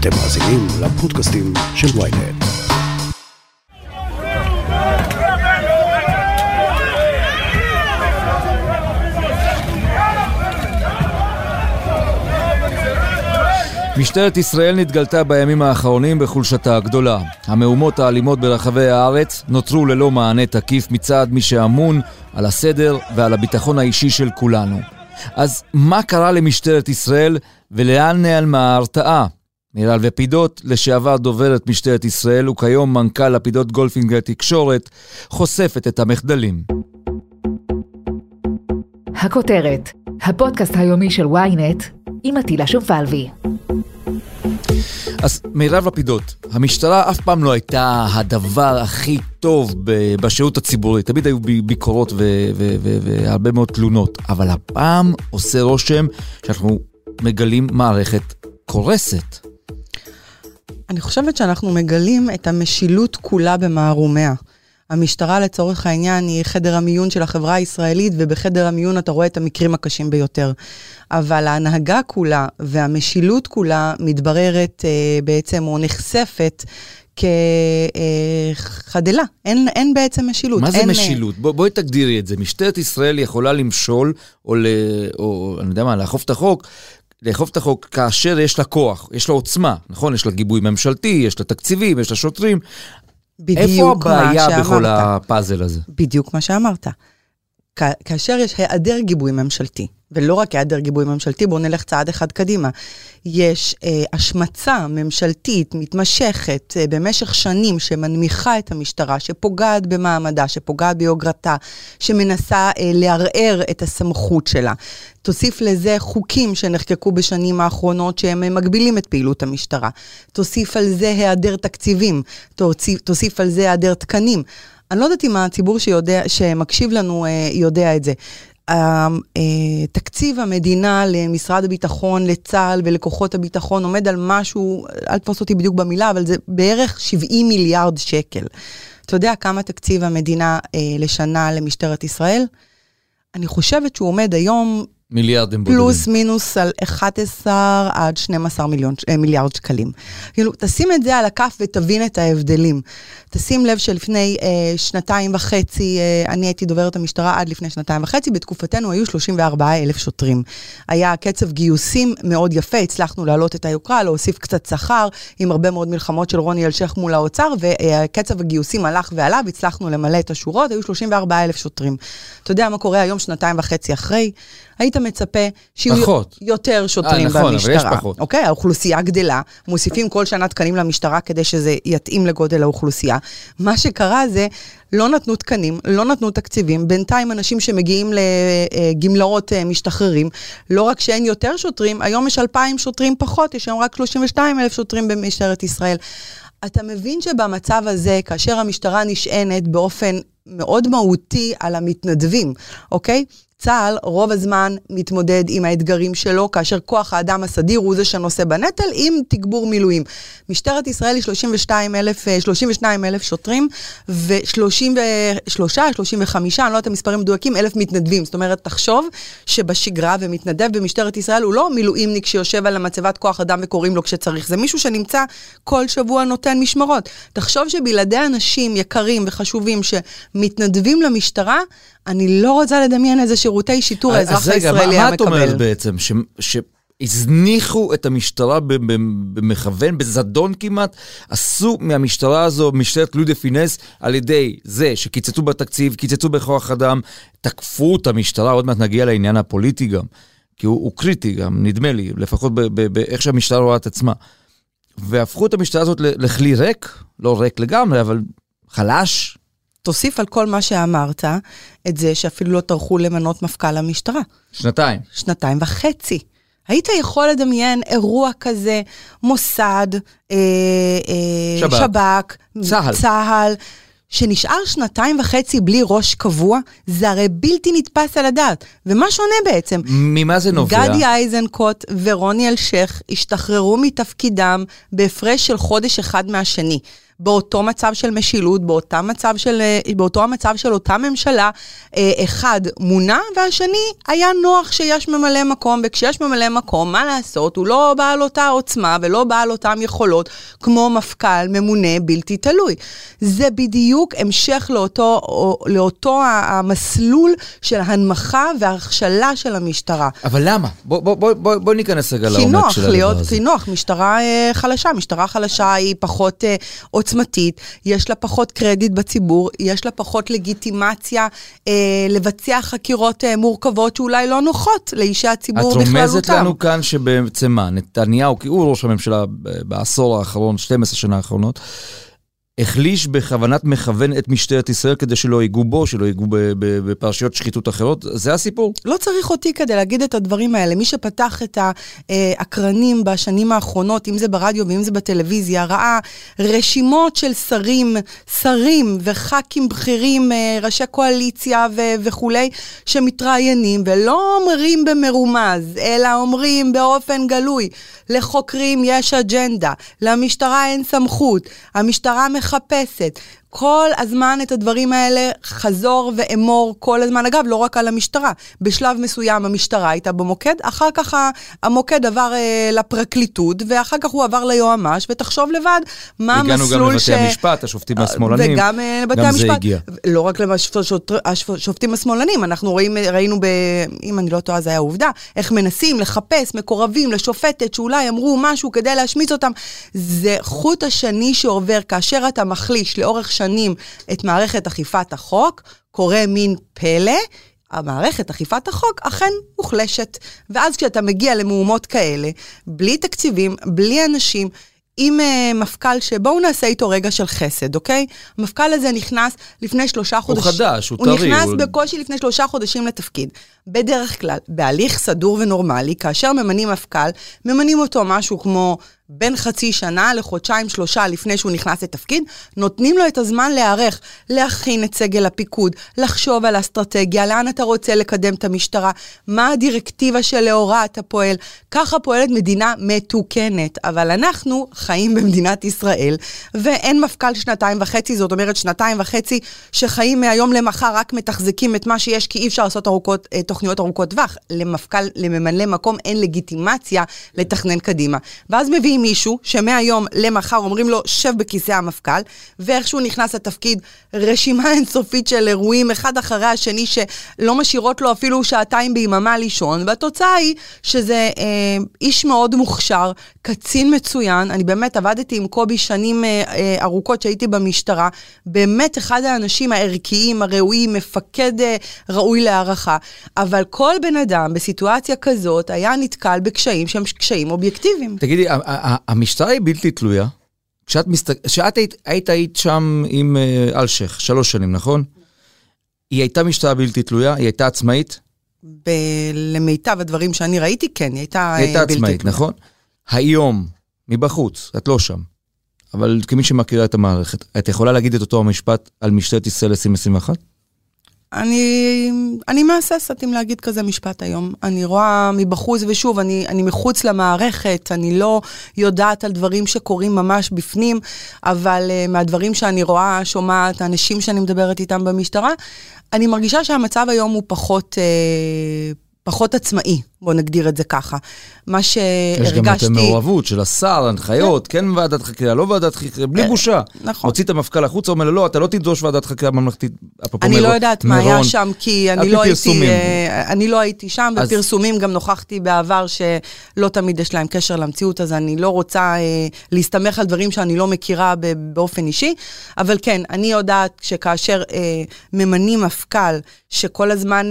אתם מאזינים לפודקאסטים של ויינט. משטרת ישראל נתגלתה בימים האחרונים בחולשתה הגדולה. המהומות האלימות ברחבי הארץ נותרו ללא מענה תקיף מצד מי שאמון על הסדר ועל הביטחון האישי של כולנו. אז מה קרה למשטרת ישראל ולאן נעלמה ההרתעה? מירל ופידות, לשעבר דוברת משטרת ישראל וכיום מנכ"ל לפידות גולפינג תקשורת, חושפת את המחדלים. הכותרת, הפודקאסט היומי של ynet עם עטילה שומפלבי. אז מירב לפידות, המשטרה אף פעם לא הייתה הדבר הכי טוב בשירות הציבורי. תמיד היו ביקורות והרבה מאוד תלונות, אבל הפעם עושה רושם שאנחנו מגלים מערכת קורסת. אני חושבת שאנחנו מגלים את המשילות כולה במערומיה. המשטרה לצורך העניין היא חדר המיון של החברה הישראלית, ובחדר המיון אתה רואה את המקרים הקשים ביותר. אבל ההנהגה כולה והמשילות כולה מתבררת אה, בעצם, או נחשפת, כחדלה, אין, אין בעצם משילות. מה זה אין... אה, משילות? בוא, בואי תגדירי את זה. משטרת ישראל יכולה למשול, או, ל, או אני יודע מה, לאכוף את החוק, לאכוף את החוק כאשר יש לה כוח, יש לה עוצמה, נכון? יש לה גיבוי ממשלתי, יש לה תקציבים, יש לה שוטרים. איפה הבעיה בכל הפאזל הזה? בדיוק מה שאמרת. כאשר יש היעדר גיבוי ממשלתי, ולא רק היעדר גיבוי ממשלתי, בואו נלך צעד אחד קדימה. יש אה, השמצה ממשלתית מתמשכת אה, במשך שנים שמנמיכה את המשטרה, שפוגעת במעמדה, שפוגעת ביוגרתה, שמנסה אה, לערער את הסמכות שלה. תוסיף לזה חוקים שנחקקו בשנים האחרונות שהם אה, מגבילים את פעילות המשטרה. תוסיף על זה היעדר תקציבים, תוסיף, תוסיף על זה היעדר תקנים. אני לא יודעת אם הציבור שיודע, שמקשיב לנו אה, יודע את זה. אה, תקציב המדינה למשרד הביטחון, לצה"ל ולכוחות הביטחון עומד על משהו, אל תפוס אותי בדיוק במילה, אבל זה בערך 70 מיליארד שקל. אתה יודע כמה תקציב המדינה אה, לשנה למשטרת ישראל? אני חושבת שהוא עומד היום מיליארדים בודדים. פלוס מינוס על 11 עד 12 מיליון, אה, מיליארד שקלים. כאילו, תשים את זה על הכף ותבין את ההבדלים. תשים לב שלפני אה, שנתיים וחצי, אה, אני הייתי דוברת המשטרה עד לפני שנתיים וחצי, בתקופתנו היו 34 אלף שוטרים. היה קצב גיוסים מאוד יפה, הצלחנו להעלות את היוקרה, להוסיף קצת שכר, עם הרבה מאוד מלחמות של רוני אלשיך מול האוצר, וקצב הגיוסים הלך ועלה, והצלחנו למלא את השורות, היו 34 אלף שוטרים. אתה יודע מה קורה היום, שנתיים וחצי אחרי? היית מצפה שיהיו פחות. יותר שוטרים 아, נכון, במשטרה. אבל יש פחות. אוקיי, האוכלוסייה גדלה, מוסיפים כל שנה תקנים למשטרה כדי שזה יתאים לגודל האוכלוסייה. מה שקרה זה, לא נתנו תקנים, לא נתנו תקציבים, בינתיים אנשים שמגיעים לגמלאות אה, משתחררים, לא רק שאין יותר שוטרים, היום יש 2,000 שוטרים פחות, יש היום רק 32 אלף שוטרים במשטרת ישראל. אתה מבין שבמצב הזה, כאשר המשטרה נשענת באופן מאוד מהותי על המתנדבים, אוקיי? צה"ל רוב הזמן מתמודד עם האתגרים שלו, כאשר כוח האדם הסדיר הוא זה שנושא בנטל, עם תגבור מילואים. משטרת ישראל היא 32 אלף, 32 אלף שוטרים, ו-33, 35, אני לא יודעת המספרים מדויקים, אלף מתנדבים. זאת אומרת, תחשוב שבשגרה ומתנדב במשטרת ישראל הוא לא מילואימניק שיושב על המצבת כוח אדם וקוראים לו כשצריך, זה מישהו שנמצא כל שבוע נותן משמרות. תחשוב שבלעדי אנשים יקרים וחשובים שמתנדבים למשטרה, אני לא רוצה לדמיין איזה שירותי שיטור האזרח הישראלי היה מקבל. אז רגע, מה את אומרת בעצם? ש... ש... הזניחו את המשטרה במכוון, בזדון כמעט, עשו מהמשטרה הזו משטרת לודה פינס על ידי זה שקיצצו בתקציב, קיצצו בכוח אדם, תקפו את המשטרה, עוד מעט נגיע לעניין הפוליטי גם, כי הוא, הוא קריטי גם, נדמה לי, לפחות באיך שהמשטרה רואה את עצמה. והפכו את המשטרה הזאת לכלי ריק, לא ריק לגמרי, אבל חלש, תוסיף על כל מה שאמרת את זה שאפילו לא טרחו למנות מפכ"ל המשטרה. שנתיים. שנתיים וחצי. היית יכול לדמיין אירוע כזה, מוסד, אה, אה, שב"כ, שב"כ צה"ל. צה"ל, שנשאר שנתיים וחצי בלי ראש קבוע, זה הרי בלתי נתפס על הדעת. ומה שונה בעצם? ממה זה נובע? גדי איזנקוט ורוני אלשיך השתחררו מתפקידם בהפרש של חודש אחד מהשני. באותו מצב של משילות, באותה מצב של, אה, באותו המצב של אותה ממשלה, אה, אחד מונה והשני היה נוח שיש ממלא מקום, וכשיש ממלא מקום, מה לעשות, הוא לא בעל אותה עוצמה ולא בעל אותם יכולות כמו מפכ"ל ממונה בלתי תלוי. זה בדיוק המשך לאותו, לאותו המסלול של הנמכה והכשלה של המשטרה. אבל למה? בוא, בוא, בוא, בוא, בוא ניכנס רגע לעומק של הדבר הזה. כי נוח, משטרה אה, חלשה. משטרה חלשה היא פחות עוצמתית, יש לה פחות קרדיט בציבור, יש לה פחות לגיטימציה אה, לבצע חקירות אה, מורכבות שאולי לא נוחות לאישי הציבור בכללותם. את רומזת לנו כאן שבעצם מה, נתניהו, כי הוא ראש הממשלה בעשור האחרון, 12 שנה האחרונות, החליש בכוונת מכוון את משטרת ישראל כדי שלא ייגעו בו, שלא ייגעו בפרשיות שחיתות אחרות? זה הסיפור? לא צריך אותי כדי להגיד את הדברים האלה. מי שפתח את האקרנים בשנים האחרונות, אם זה ברדיו ואם זה בטלוויזיה, ראה רשימות של שרים, שרים וח"כים בכירים, אה, ראשי קואליציה ו- וכולי, שמתראיינים ולא אומרים במרומז, אלא אומרים באופן גלוי, לחוקרים יש אג'נדה, למשטרה אין סמכות, המשטרה מחפשת. כל הזמן את הדברים האלה חזור ואמור כל הזמן. אגב, לא רק על המשטרה. בשלב מסוים המשטרה הייתה במוקד, אחר כך המוקד עבר אה, לפרקליטות, ואחר כך הוא עבר ליועמ"ש, ותחשוב לבד מה המסלול ש... הגענו גם לבתי המשפט, השופטים השמאלנים. וגם אה, לבתי המשפט. גם זה הגיע. לא רק לשופטים השמאלנים, אנחנו רואים, ראינו, ב, אם אני לא טועה, זה היה עובדה, איך מנסים לחפש מקורבים לשופטת שאולי אמרו משהו כדי להשמיץ אותם. זה חוט השני שעובר כאשר אתה מחליש לאורך שנים את מערכת אכיפת החוק, קורה מין פלא. המערכת אכיפת החוק אכן מוחלשת. ואז כשאתה מגיע למהומות כאלה, בלי תקציבים, בלי אנשים, עם uh, מפכ"ל שבואו נעשה איתו רגע של חסד, אוקיי? המפכ"ל הזה נכנס לפני שלושה חודשים. הוא חדש, הוא טרי. הוא נכנס הוא... בקושי לפני שלושה חודשים לתפקיד. בדרך כלל, בהליך סדור ונורמלי, כאשר ממנים מפכ"ל, ממנים אותו משהו כמו בין חצי שנה לחודשיים שלושה לפני שהוא נכנס לתפקיד, נותנים לו את הזמן להיערך, להכין את סגל הפיקוד, לחשוב על אסטרטגיה, לאן אתה רוצה לקדם את המשטרה, מה הדירקטיבה שלאורה אתה פועל. ככה פועלת מדינה מתוקנת, אבל אנחנו חיים במדינת ישראל, ואין מפכ"ל שנתיים וחצי, זאת אומרת שנתיים וחצי שחיים מהיום למחר רק מתחזקים את מה שיש, כי אי אפשר לעשות ארוכות, אה, תוכניות ארוכות טווח. למפכ"ל, לממלא מקום אין לגיטימציה לתכנן קדימה. ואז מביאים מישהו שמהיום למחר אומרים לו, שב בכיסא המפכ"ל, ואיכשהו נכנס לתפקיד רשימה אינסופית של אירועים, אחד אחרי השני, שלא משאירות לו אפילו שעתיים ביממה לישון, והתוצאה היא שזה אה, איש מאוד מוכשר, קצין מצוין, אני באמת עבדתי עם קובי שנים אה, אה, ארוכות שהייתי במשטרה, באמת אחד האנשים הערכיים, הראויים, מפקד אה, ראוי להערכה, אבל כל בן אדם בסיטואציה כזאת היה נתקל בקשיים שהם קשיים אובייקטיביים. תגידי, המשטרה היא בלתי תלויה. כשאת, מסת... כשאת היית, היית, היית שם עם uh, אלשיך, שלוש שנים, נכון? היא הייתה משטרה בלתי תלויה? היא הייתה עצמאית? ב... למיטב הדברים שאני ראיתי, כן, היא הייתה, היא הייתה בלתי עצמאית, תלויה. נכון? היום, מבחוץ, את לא שם, אבל כמי שמכירה את המערכת, את יכולה להגיד את אותו המשפט על משטרת ישראל 2021? אני, אני מהססת אם להגיד כזה משפט היום. אני רואה מבחוץ, ושוב, אני, אני מחוץ למערכת, אני לא יודעת על דברים שקורים ממש בפנים, אבל uh, מהדברים שאני רואה, שומעת, האנשים שאני מדברת איתם במשטרה, אני מרגישה שהמצב היום הוא פחות... Uh, פחות עצמאי, בוא נגדיר את זה ככה. מה שהרגשתי... יש גם את המעורבות של השר, הנחיות, כן. כן ועדת חקירה, לא ועדת חקירה, בלי אה, בושה. נכון. מוציא את המפכ"ל החוצה, אומר לו, לא, אתה לא תדרוש ועדת חקירה ממלכתית, אפרופו מירון. אני לא יודעת מה היה שם, כי אני לא, הייתי, אה, אני לא הייתי שם. בפרסומים גם נוכחתי בעבר שלא תמיד יש להם קשר למציאות, אז אני לא רוצה אה, להסתמך על דברים שאני לא מכירה באופן אישי, אבל כן, אני יודעת שכאשר ממנים מפכ"ל, שכל הזמן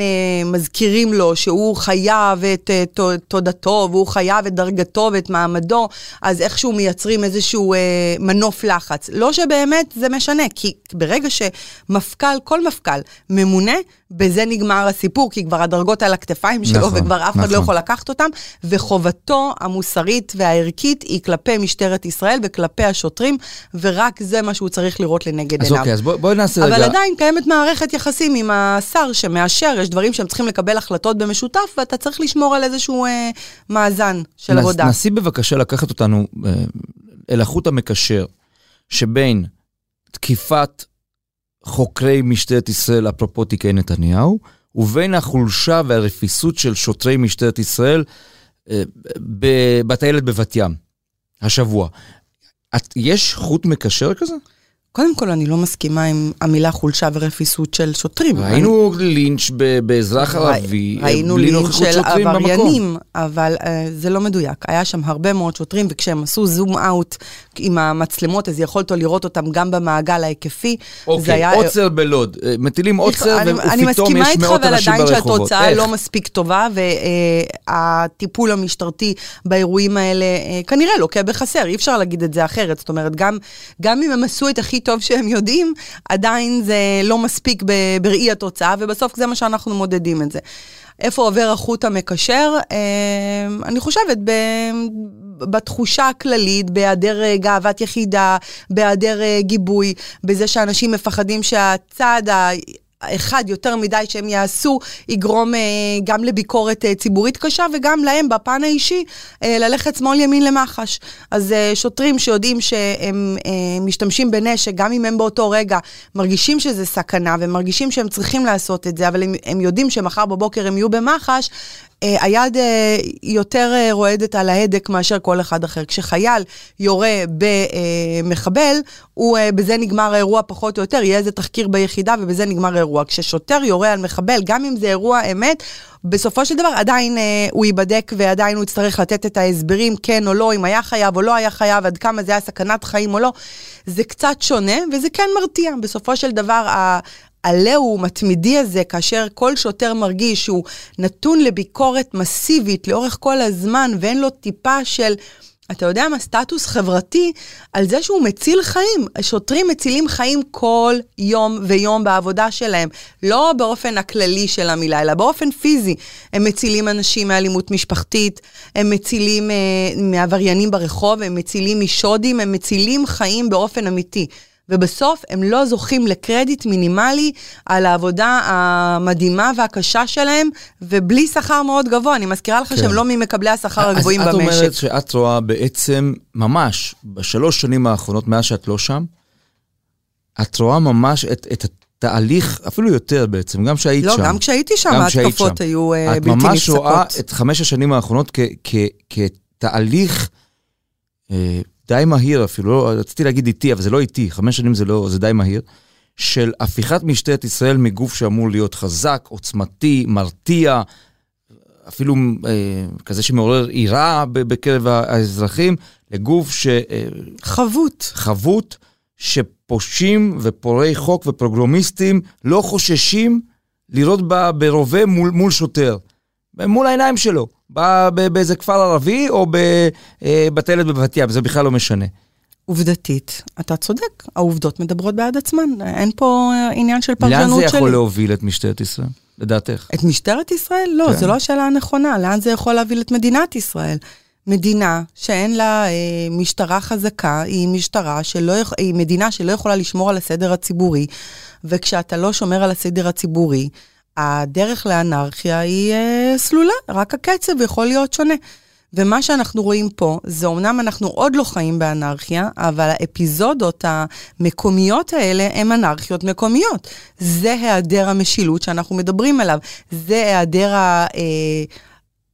מזכירים לו שהוא חייב את אה, תודתו, והוא חייב את דרגתו ואת מעמדו, אז איכשהו מייצרים איזשהו אה, מנוף לחץ. לא שבאמת זה משנה, כי ברגע שמפכ"ל, כל מפכ"ל, ממונה, בזה נגמר הסיפור, כי כבר הדרגות על הכתפיים שלו, נכון, וכבר אף אחד לא נכון. לא יכול לקחת אותם, וחובתו המוסרית והערכית היא כלפי משטרת ישראל וכלפי השוטרים, ורק זה מה שהוא צריך לראות לנגד אז עיניו. אוקיי, אז בואי בוא נעשה אבל רגע... אבל עדיין קיימת מערכת יחסים עם השר שמאשר, יש דברים שהם צריכים לקבל החלטות במשותף, ואתה צריך לשמור על איזשהו אה, מאזן של נס, עבודה. נסי בבקשה לקחת אותנו אה, אל החוט המקשר שבין תקיפת חוקרי משטרת ישראל, אפרופו תיקי נתניהו, ובין החולשה והרפיסות של שוטרי משטרת ישראל אה, בטיילת בבת ים, השבוע. את, יש חוט מקשר כזה? קודם כל, אני לא מסכימה עם המילה חולשה ורפיסות של שוטרים. ראינו לינץ' ב- באזרח ערבי, אה, ראינו בלי לינץ' נוכחות של שוטרים במקום. עבריינים, אבל uh, זה לא מדויק. היה שם הרבה מאוד שוטרים, וכשהם עשו זום אאוט עם המצלמות, אז יכולת לראות אותם גם במעגל ההיקפי. אוקיי, היה- עוצר בלוד. אה, מטילים עוצר אני- ו- אני ופתאום מסכימה יש איתך, מאות אבל אנשים עדיין ברחובות. שהתוצאה איך? לא מספיק טובה, והטיפול המשטרתי באירועים האלה אה, כנראה לוקה בחסר, אי אפשר להגיד את זה אחרת. זאת אומרת, גם, גם אם הם עשו את הכי טוב שהם יודעים, עדיין זה לא מספיק בראי התוצאה, ובסוף זה מה שאנחנו מודדים את זה. איפה עובר החוט המקשר? אה, אני חושבת ב, בתחושה הכללית, בהיעדר אה, גאוות יחידה, בהיעדר אה, גיבוי, בזה שאנשים מפחדים שהצעד. אחד יותר מדי שהם יעשו, יגרום אה, גם לביקורת אה, ציבורית קשה וגם להם בפן האישי אה, ללכת שמאל ימין למח"ש. אז אה, שוטרים שיודעים שהם אה, משתמשים בנשק, גם אם הם באותו רגע מרגישים שזה סכנה ומרגישים שהם צריכים לעשות את זה, אבל הם, הם יודעים שמחר בבוקר הם יהיו במח"ש, אה, היד אה, יותר אה, רועדת על ההדק מאשר כל אחד אחר. כשחייל יורה במחבל, הוא, אה, בזה נגמר האירוע פחות או יותר, יהיה איזה תחקיר ביחידה ובזה נגמר האירוע. כששוטר יורה על מחבל, גם אם זה אירוע אמת, בסופו של דבר עדיין אה, הוא ייבדק ועדיין הוא יצטרך לתת את ההסברים, כן או לא, אם היה חייב או לא היה חייב, עד כמה זה היה סכנת חיים או לא. זה קצת שונה וזה כן מרתיע. בסופו של דבר, ה... הלאום התמידי הזה, כאשר כל שוטר מרגיש שהוא נתון לביקורת מסיבית לאורך כל הזמן, ואין לו טיפה של, אתה יודע מה, סטטוס חברתי, על זה שהוא מציל חיים. שוטרים מצילים חיים כל יום ויום בעבודה שלהם. לא באופן הכללי של המילה, אלא באופן פיזי. הם מצילים אנשים מאלימות משפחתית, הם מצילים אה, מעבריינים ברחוב, הם מצילים משודים, הם מצילים חיים באופן אמיתי. ובסוף הם לא זוכים לקרדיט מינימלי על העבודה המדהימה והקשה שלהם, ובלי שכר מאוד גבוה. אני מזכירה לך כן. שהם לא ממקבלי השכר הגבוהים אז את במשק. אומרת שאת רואה בעצם, ממש, בשלוש שנים האחרונות, מאז שאת לא שם, את רואה ממש את, את התהליך, אפילו יותר בעצם, גם שהיית לא, שם. גם כשהייתי שם, גם כשהיית ההתקפות שם. היו אה, את בלתי נפסקות. ממש רואה את חמש השנים האחרונות כתהליך אה, די מהיר אפילו, לא, רציתי להגיד איטי, אבל זה לא איטי, חמש שנים זה לא, זה די מהיר, של הפיכת משטרת ישראל מגוף שאמור להיות חזק, עוצמתי, מרתיע, אפילו אה, כזה שמעורר ב- בקרב האזרחים, לגוף חבוט. שחבוט, שפושעים ופורעי חוק ופרוגרומיסטים לא חוששים לירות ב- ברובה מול, מול שוטר. מול העיניים שלו, ב- ב- באיזה כפר ערבי או ב- אה, בטיילת בבת ים, זה בכלל לא משנה. עובדתית, אתה צודק, העובדות מדברות בעד עצמן. אין פה אה, עניין של לאן פרשנות זה שלי. יכול להוביל את משטרת ישראל, לדעתך? את משטרת ישראל? לא, כן. זו לא השאלה הנכונה. לאן זה יכול להוביל את מדינת ישראל? מדינה שאין לה אה, משטרה חזקה, היא משטרה שלא, היא מדינה שלא יכולה לשמור על הסדר הציבורי, וכשאתה לא שומר על הסדר הציבורי, הדרך לאנרכיה היא אה, סלולה, רק הקצב יכול להיות שונה. ומה שאנחנו רואים פה, זה אומנם אנחנו עוד לא חיים באנרכיה, אבל האפיזודות המקומיות האלה הן אנרכיות מקומיות. זה היעדר המשילות שאנחנו מדברים עליו. זה היעדר ה... אה,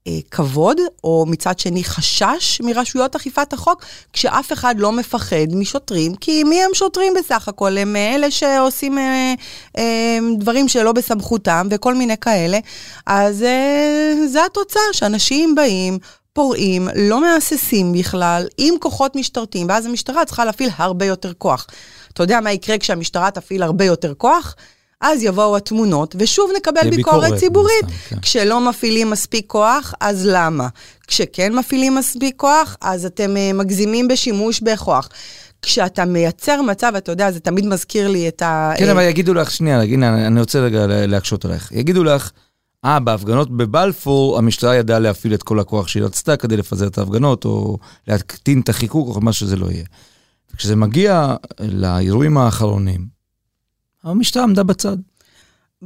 אה, כבוד, או מצד שני חשש מרשויות אכיפת החוק, כשאף אחד לא מפחד משוטרים, כי מי הם שוטרים בסך הכל? הם אה, אלה שעושים אה, אה, דברים שלא בסמכותם וכל מיני כאלה. אז אה, זה התוצאה, שאנשים באים, פורעים, לא מהססים בכלל, עם כוחות משטרתיים, ואז המשטרה צריכה להפעיל הרבה יותר כוח. אתה יודע מה יקרה כשהמשטרה תפעיל הרבה יותר כוח? אז יבואו התמונות, ושוב נקבל ביקורת, ביקורת, ציבורית. הסתם, כן. כשלא מפעילים מספיק כוח, אז למה? כשכן מפעילים מספיק כוח, אז אתם אה, מגזימים בשימוש בכוח. כשאתה מייצר מצב, אתה יודע, זה תמיד מזכיר לי את ה... כן, אה, אבל יגידו לך, שנייה, הנה, אני רוצה רגע לה- להקשות עלייך. יגידו לך, אה, בהפגנות בבלפור המשטרה ידעה להפעיל את כל הכוח שהיא רצתה כדי לפזר את ההפגנות, או להקטין את החיכוך, או מה שזה לא יהיה. וכשזה מגיע לאירועים האחרונים, המשטרה עמדה בצד.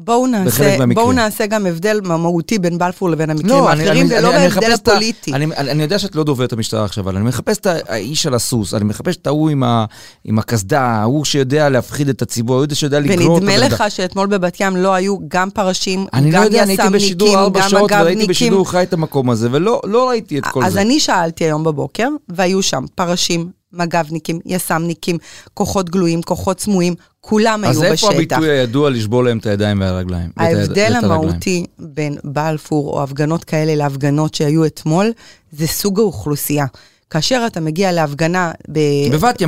בואו נעשה. בואו נעשה גם הבדל מהותי בין בלפור לבין המקרים לא, אני- האחרים, אני- ולא אני- אני בהבדל הפוליטי. אני, אני, אני יודע שאת לא דוברת המשטרה עכשיו, אבל אני מחפש את האיש על הסוס, אני מחפש את ההוא עם ה- עם הקסדה, ההוא שיודע להפחיד את הציבור, ההוא שיודע לגרור את ונדמה. לך שאתמול בבת ים לא היו גם פרשים, אני לא גם יודע, אני הייתי בשידור יס"מניקים, ארבע גם שעות וראיתי מג"בניקים. בשידור חי את המקום הזה, ולא לא ראיתי את כל אז זה. אני שאלתי היום בבוקר, והיו שם פרשים, מג"בניקים, יס"מניקים, כוחות גלויים, כוחות סמויים, כולם היו אז בשטח. איפה הביטוי הידוע לשבור להם את הידיים והרגליים? ההבדל? המהותי בין בלפור או הפגנות כאלה להפגנות שהיו אתמול, זה סוג האוכלוסייה. כאשר אתה מגיע להפגנה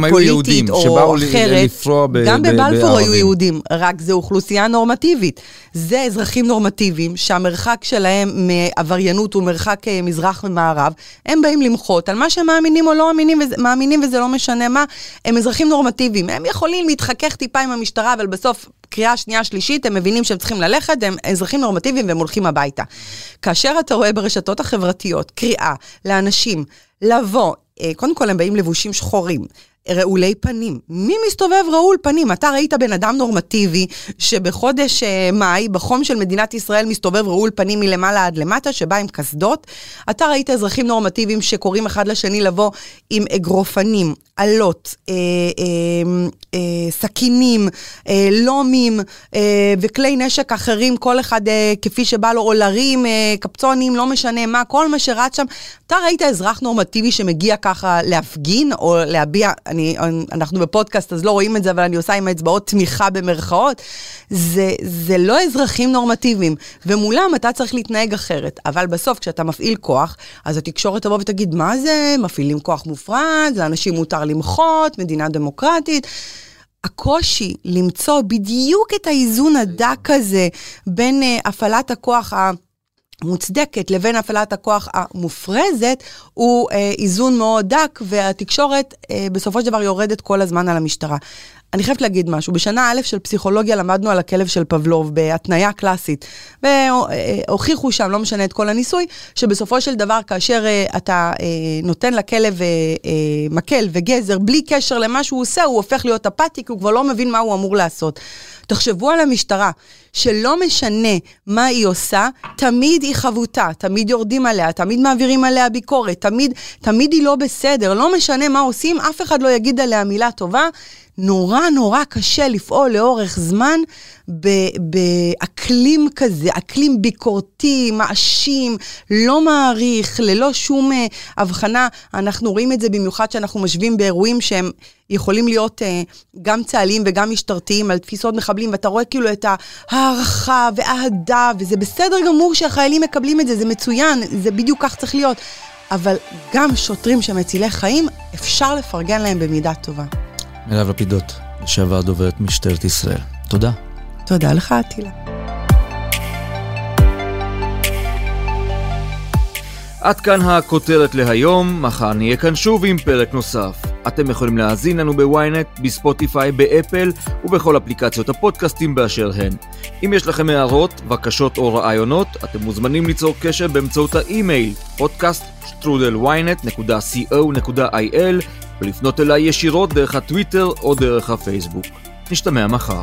פוליטית יהודים או אחרת, גם בבלפור היו. יהודים, רק זה אוכלוסייה נורמטיבית. זה אזרחים נורמטיביים שהמרחק שלהם מעבריינות הוא מרחק אה, מזרח ומערב. הם באים למחות על מה שהם מאמינים או לא מאמינים, וזה, מאמינים וזה לא משנה מה. הם אזרחים נורמטיביים. הם יכולים להתחכך טיפה עם המשטרה, אבל בסוף, קריאה שנייה שלישית, הם מבינים שהם צריכים ללכת, הם אזרחים נורמטיביים והם הולכים הביתה. כאשר אתה רואה ברשתות החברתיות קריאה לאנשים לבוא, אה, קודם כל הם באים לבושים שחורים. רעולי פנים. מי מסתובב רעול פנים? אתה ראית בן אדם נורמטיבי שבחודש אה, מאי, בחום של מדינת ישראל, מסתובב רעול פנים מלמעלה עד למטה, שבא עם קסדות? אתה ראית אזרחים נורמטיביים שקוראים אחד לשני לבוא עם אגרופנים, אלות, אה, אה, אה, סכינים, אה, לומים אה, וכלי נשק אחרים, כל אחד אה, כפי שבא לו, או לרים, אה, קפצונים, לא משנה מה, כל מה שרץ שם. אתה ראית אזרח נורמטיבי שמגיע ככה להפגין או להביע, אני, אנחנו בפודקאסט אז לא רואים את זה, אבל אני עושה עם האצבעות תמיכה במרכאות. זה, זה לא אזרחים נורמטיביים, ומולם אתה צריך להתנהג אחרת. אבל בסוף, כשאתה מפעיל כוח, אז התקשורת תבוא ותגיד, מה זה? מפעילים כוח מופרד, לאנשים מותר למחות, מדינה דמוקרטית. הקושי למצוא בדיוק את האיזון הדק הזה בין uh, הפעלת הכוח ה... מוצדקת לבין הפעלת הכוח המופרזת, הוא אה, איזון מאוד דק, והתקשורת אה, בסופו של דבר יורדת כל הזמן על המשטרה. אני חייבת להגיד משהו, בשנה א' של פסיכולוגיה למדנו על הכלב של פבלוב בהתניה קלאסית, והוכיחו שם, לא משנה את כל הניסוי, שבסופו של דבר כאשר אה, אתה אה, נותן לכלב אה, אה, מקל וגזר בלי קשר למה שהוא עושה, הוא הופך להיות אפאתי, כי הוא כבר לא מבין מה הוא אמור לעשות. תחשבו על המשטרה, שלא משנה מה היא עושה, תמיד היא חבוטה, תמיד יורדים עליה, תמיד מעבירים עליה ביקורת, תמיד, תמיד היא לא בסדר, לא משנה מה עושים, אף אחד לא יגיד עליה מילה טובה. נורא נורא קשה לפעול לאורך זמן באקלים כזה, אקלים ביקורתי, מאשים, לא מעריך, ללא שום uh, הבחנה. אנחנו רואים את זה במיוחד שאנחנו משווים באירועים שהם יכולים להיות uh, גם צה"ליים וגם משטרתיים על תפיסות מחבלים, ואתה רואה כאילו את ההערכה והאהדה, וזה בסדר גמור שהחיילים מקבלים את זה, זה מצוין, זה בדיוק כך צריך להיות. אבל גם שוטרים שמצילי חיים, אפשר לפרגן להם במידה טובה. מירב לפידות, לשעבר דוברת משטרת ישראל. תודה. תודה לך, אטילה. עד כאן הכותרת להיום, מחר נהיה כאן שוב עם פרק נוסף. אתם יכולים להאזין לנו בוויינט, בספוטיפיי, באפל ובכל אפליקציות הפודקאסטים באשר הן. אם יש לכם הערות, בקשות או רעיונות, אתם מוזמנים ליצור קשר באמצעות האימייל podcaststrudelwynet.co.il ולפנות אליי ישירות דרך הטוויטר או דרך הפייסבוק. נשתמע מחר.